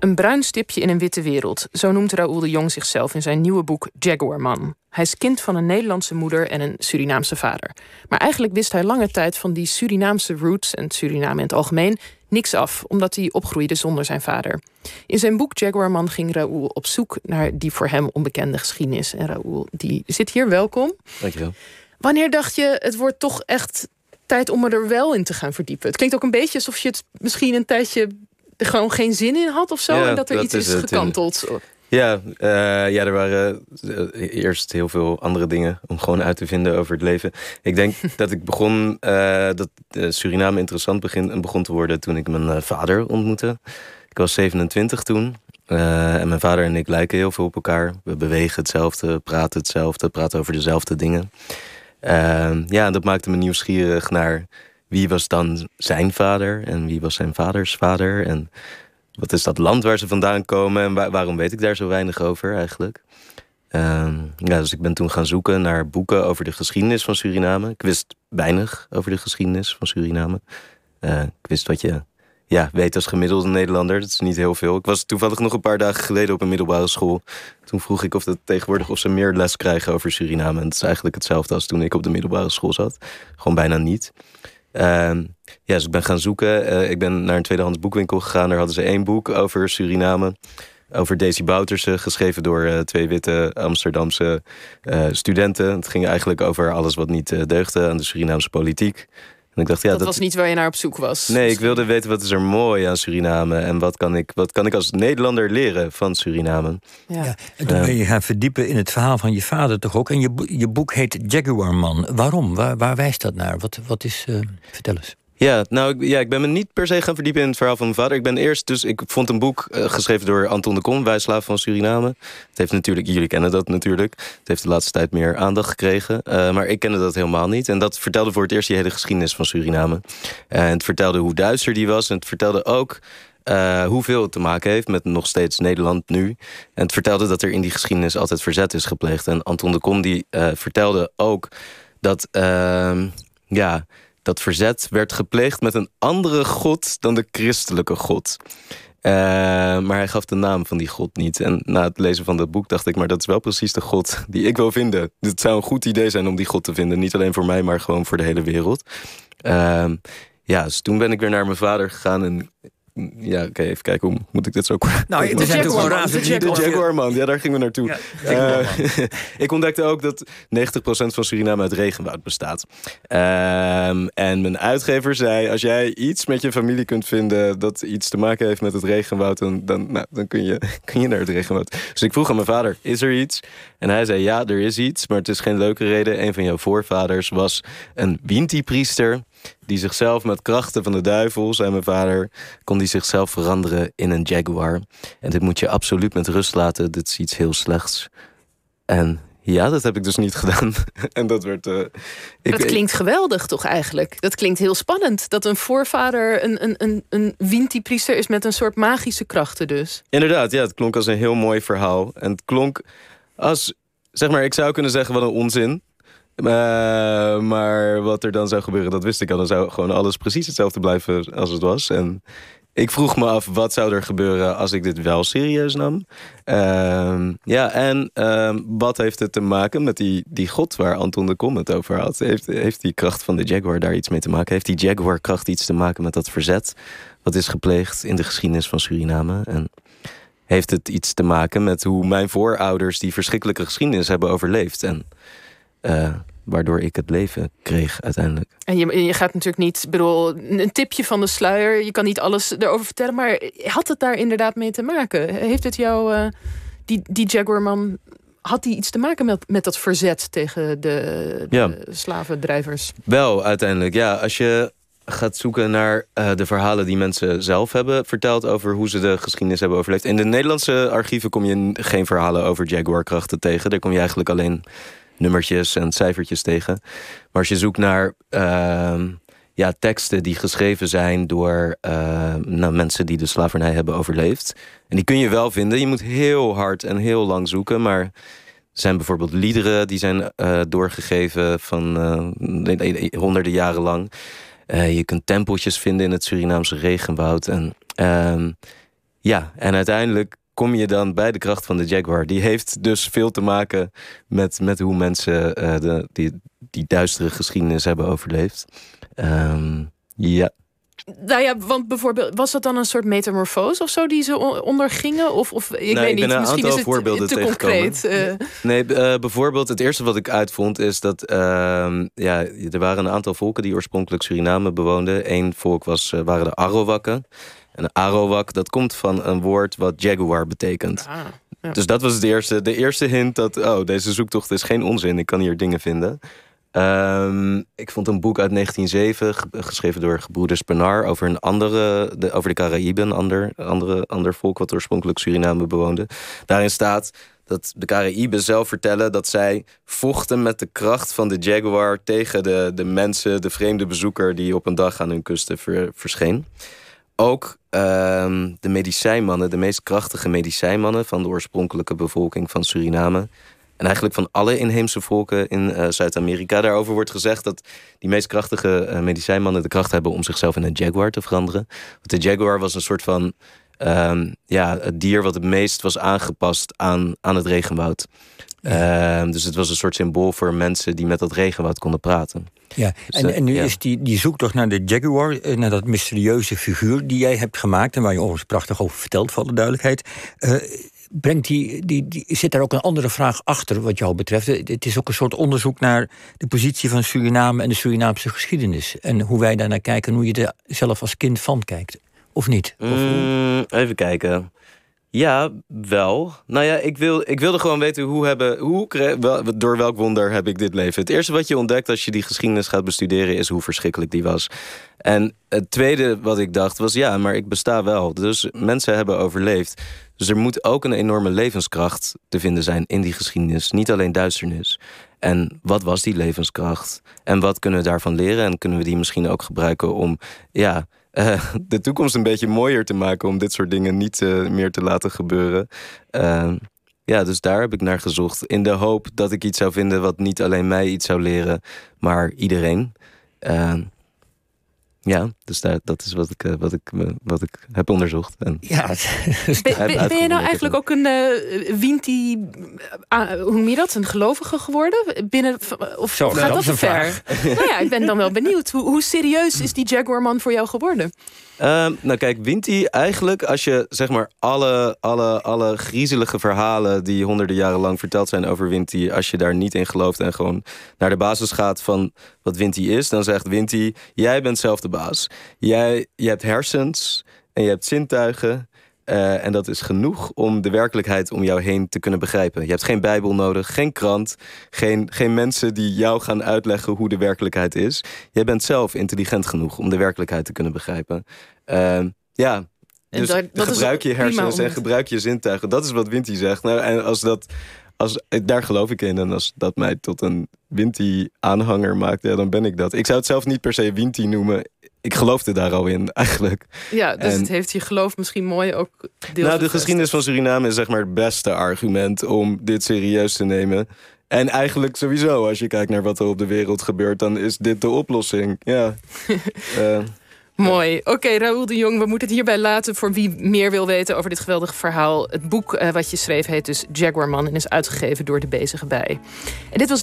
Een bruin stipje in een witte wereld. Zo noemt Raoul de Jong zichzelf in zijn nieuwe boek Jaguarman. Hij is kind van een Nederlandse moeder en een Surinaamse vader. Maar eigenlijk wist hij lange tijd van die Surinaamse roots en Suriname in het algemeen niks af, omdat hij opgroeide zonder zijn vader. In zijn boek Jaguarman ging Raoul op zoek naar die voor hem onbekende geschiedenis. En Raoul, die zit hier, welkom. Dankjewel. Wanneer dacht je, het wordt toch echt tijd om er wel in te gaan verdiepen? Het klinkt ook een beetje alsof je het misschien een tijdje er gewoon geen zin in had of zo. Ja, en dat er dat iets is is gekanteld. Ja, eh, ja, er waren eh, eerst heel veel andere dingen om gewoon uit te vinden over het leven. Ik denk dat ik begon, eh, dat Suriname interessant begin, begon te worden toen ik mijn vader ontmoette. Ik was 27 toen. en mijn vader en ik lijken heel veel op elkaar. We bewegen hetzelfde, praten hetzelfde, praten over dezelfde dingen. Ja, dat maakte me nieuwsgierig naar wie was dan zijn vader en wie was zijn vaders vader. En wat is dat land waar ze vandaan komen en waar- waarom weet ik daar zo weinig over eigenlijk? Ehm, ja, dus ik ben toen gaan zoeken naar boeken over de geschiedenis van Suriname. Ik wist weinig over de geschiedenis van Suriname. Eh, ik wist wat je ja, weet als gemiddelde Nederlander. Dat is niet heel veel. Ik was toevallig nog een paar dagen geleden op een middelbare school. Toen vroeg ik of dat tegenwoordig of ze meer les krijgen over Suriname. En het is eigenlijk hetzelfde als toen ik op de middelbare school zat. Gewoon bijna niet. Ehm, ja, dus ik ben gaan zoeken. Eh, ik ben naar een tweedehands boekwinkel gegaan. Daar hadden ze één boek over Suriname. Over Daisy Bouterse, geschreven door eh, twee witte Amsterdamse eh, studenten. Het ging eigenlijk over alles wat niet deugde aan de Surinaamse politiek. En ik dacht, ja, dat, was niet waar je naar op zoek was. Nee, ik wilde weten wat is er mooi aan Suriname en wat kan ik, wat kan ik als Nederlander leren van Suriname. Ja. Ja, en toen ben je gaan verdiepen in het verhaal van je vader toch ook. En je, je boek heet Jaguarman. Waarom? Waar, waar wijst dat naar? Wat, wat is... eh, vertel eens. Ja, nou, ja, ik ben me niet per se gaan verdiepen in het verhaal van mijn vader. Ik ben eerst, dus ik vond een boek eh, geschreven door Anton de Kom, Wijslaaf van Suriname. Het heeft natuurlijk, jullie kennen dat natuurlijk. Het heeft de laatste tijd meer aandacht gekregen. eh, maar ik kende dat helemaal niet. En dat vertelde voor het eerst die hele geschiedenis van Suriname. En het vertelde hoe duister die was. En het vertelde ook eh, hoeveel het te maken heeft met nog steeds Nederland nu. En het vertelde dat er in die geschiedenis altijd verzet is gepleegd. En Anton de Kom die eh, vertelde ook dat, ehm, ja, dat verzet werd gepleegd met een andere god dan de christelijke god. Eh, maar hij gaf de naam van die god niet. En na het lezen van dat boek dacht ik, maar dat is wel precies de god die ik wil vinden. Het zou een goed idee zijn om die god te vinden. Niet alleen voor mij, maar gewoon voor de hele wereld. Ehm, ja, dus toen ben ik weer naar mijn vader gegaan en... Ja, oké, even kijken, hoe moet ik dit zo... Nou, De Jaguarman, de De Jaguarman. Jaguarman, ja, daar gingen we naartoe. Ja, Eh, ik ontdekte ook dat 90% van Suriname uit regenwoud bestaat. Ehm, en mijn uitgever zei: Als jij iets met je familie kunt vinden dat iets te maken heeft met het regenwoud, dan, dan, nou, dan kun, je, kun je naar het regenwoud. Dus ik vroeg aan mijn vader: Is er iets? En hij zei: Ja, er is iets, maar het is geen leuke reden. Een van jouw voorvaders was een Winti-priester. Die zichzelf met krachten van de duivel, zei mijn vader, kon die zichzelf veranderen in een jaguar. En dit moet je absoluut met rust laten. Dit is iets heel slechts. En ja, dat heb ik dus niet gedaan. en dat werd. eh, ik, dat klinkt geweldig toch eigenlijk? Dat klinkt heel spannend. Dat een voorvader een, een, een, een Winti-priester is met een soort magische krachten dus. Inderdaad, ja, het klonk als een heel mooi verhaal. En het klonk als, zeg maar, ik zou kunnen zeggen wat een onzin. Eh, maar wat er dan zou gebeuren, dat wist ik al. Dan zou gewoon alles precies hetzelfde blijven als het was. En ik vroeg me af, wat zou er gebeuren als ik dit wel serieus nam? Ehm, ja, en ehm, wat heeft het te maken met die, die god waar Anton de Kom het over had? Heeft, heeft die kracht van de Jaguar daar iets mee te maken? Heeft die Jaguar-kracht iets te maken met dat verzet... wat is gepleegd in de geschiedenis van Suriname? En heeft het iets te maken met hoe mijn voorouders... die verschrikkelijke geschiedenis hebben overleefd... en eh, waardoor ik het leven kreeg uiteindelijk. En je, je gaat natuurlijk niet, bedoel, een tipje van de sluier. Je kan niet alles erover vertellen, maar had het daar inderdaad mee te maken? Heeft het jou, eh, die, die Jaguarman, had die iets te maken met, met dat verzet tegen de, de Ja. slavendrijvers? Wel, uiteindelijk, ja. Als je gaat zoeken naar eh, de verhalen die mensen zelf hebben verteld... over hoe ze de geschiedenis hebben overleefd. In de Nederlandse archieven kom je geen verhalen over Jaguar-krachten tegen. Daar kom je eigenlijk alleen nummertjes en cijfertjes tegen. Maar als je zoekt naar ehm, ja, teksten die geschreven zijn... door eh, nou, mensen die de slavernij hebben overleefd... en die kun je wel vinden. Je moet heel hard en heel lang zoeken, maar... Er zijn bijvoorbeeld liederen die zijn eh, doorgegeven van eh, honderden jaren lang. Eh, je kunt tempeltjes vinden in het Surinaamse regenwoud. En ehm, ja, en uiteindelijk kom je dan bij de kracht van de Jaguar. Die heeft dus veel te maken met, met hoe mensen uh, de, die, die duistere geschiedenis hebben overleefd. Um, ja. Nou ja, want bijvoorbeeld, was dat dan een soort metamorfose of zo die ze ondergingen? Of, of ik weet ik niet, misschien is het voorbeelden te concreet. Uh. Nee, uh, bijvoorbeeld het eerste wat ik uitvond is dat uh, ja, er waren een aantal volken die oorspronkelijk Suriname bewoonden. Eén volk was, waren de Arowakken. En Arawak, dat komt van een woord wat jaguar betekent. Ah, ja. Dus dat was het eerste, de eerste hint dat, oh, deze zoektocht is geen onzin. Ik kan hier dingen vinden. Um, ik vond een boek uit 1907, geschreven door gebroeders Penar, over een andere, de, over de Caraïben, een ander, andere, ander volk wat oorspronkelijk Suriname bewoonde. Daarin staat dat de Caraïben zelf vertellen dat zij vochten met de kracht van de jaguar tegen de, de mensen, de vreemde bezoeker die op een dag aan hun kusten ver, verscheen. Ook um, de medicijnmannen, de meest krachtige medicijnmannen van de oorspronkelijke bevolking van Suriname. En eigenlijk van alle inheemse volken in uh, Zuid-Amerika. Daarover wordt gezegd dat die meest krachtige uh, medicijnmannen de kracht hebben om zichzelf in een jaguar te veranderen. Want de jaguar was een soort van um, ja, het dier wat het meest was aangepast aan, aan het regenwoud. Ja. Uh, dus het was een soort symbool voor mensen die met dat regenwoud konden praten. Ja, dus, en, en nu ja. is die, die zoektocht naar de Jaguar, eh, naar dat mysterieuze figuur die jij hebt gemaakt en waar je overigens prachtig over vertelt, voor de duidelijkheid. Uh, brengt die, die, die, zit daar ook een andere vraag achter, wat jou betreft? Het is ook een soort onderzoek naar de positie van Suriname en de Surinaamse geschiedenis. En hoe wij daar naar kijken, hoe je er zelf als kind van kijkt. Of niet? Of mm, even kijken. Ja, wel. Nou ja, ik, wil, ik wilde gewoon weten hoe hebben, hoe, door welk wonder heb ik dit leven. Het eerste wat je ontdekt als je die geschiedenis gaat bestuderen is hoe verschrikkelijk die was. En het tweede wat ik dacht was ja, maar ik besta wel. Dus mensen hebben overleefd. Dus er moet ook een enorme levenskracht te vinden zijn in die geschiedenis. Niet alleen duisternis. En wat was die levenskracht? En wat kunnen we daarvan leren? En kunnen we die misschien ook gebruiken om ja, uh, de toekomst een beetje mooier te maken om dit soort dingen niet uh, meer te laten gebeuren. Uh, ja, dus daar heb ik naar gezocht. In de hoop dat ik iets zou vinden wat niet alleen mij iets zou leren, maar iedereen. Ja, dus daar, dat is wat ik, uh, wat, ik, uh, wat ik heb onderzocht. En ja, ben, ben, ben je nou eigenlijk ook een uh, Winti, hoe noem je dat, een gelovige geworden? Binnen, of Zo, gaat dat te ver? nou ja, ik ben dan wel benieuwd. Hoe, hoe serieus is die Jaguarman voor jou geworden? Um, nou kijk, Winti eigenlijk, als je zeg maar alle, alle, alle griezelige verhalen... die honderden jaren lang verteld zijn over Winti... als je daar niet in gelooft en gewoon naar de basis gaat van wat Winti is... dan zegt Winti, jij bent zelf de baas. Jij, je hebt hersens en je hebt zintuigen... Uh, en dat is genoeg om de werkelijkheid om jou heen te kunnen begrijpen. Je hebt geen Bijbel nodig, geen krant, geen, geen mensen die jou gaan uitleggen hoe de werkelijkheid is. Jij bent zelf intelligent genoeg om de werkelijkheid te kunnen begrijpen. Uh, ja, dus dat, dat gebruik je hersens en gebruik je zintuigen. Dat is wat Winti zegt. Nou, en als dat, als, daar geloof ik in. En als dat mij tot een Winti-aanhanger maakt, ja, dan ben ik dat. Ik zou het zelf niet per se Winti noemen ik geloofde daar al in, eigenlijk. Ja, dus het heeft je geloof misschien mooi ook deel Nou, de geschiedenis van Suriname is zeg maar het beste argument om dit serieus te nemen. En eigenlijk sowieso, als je kijkt naar wat er op de wereld gebeurt, dan is dit de oplossing. Ja. uh, Mooi. Oké, okay, Raoul de Jong, we moeten het hierbij laten voor wie meer wil weten over dit geweldige verhaal. Het boek uh, wat je schreef heet dus Jaguarman en is uitgegeven door De Bezige Bij. En dit was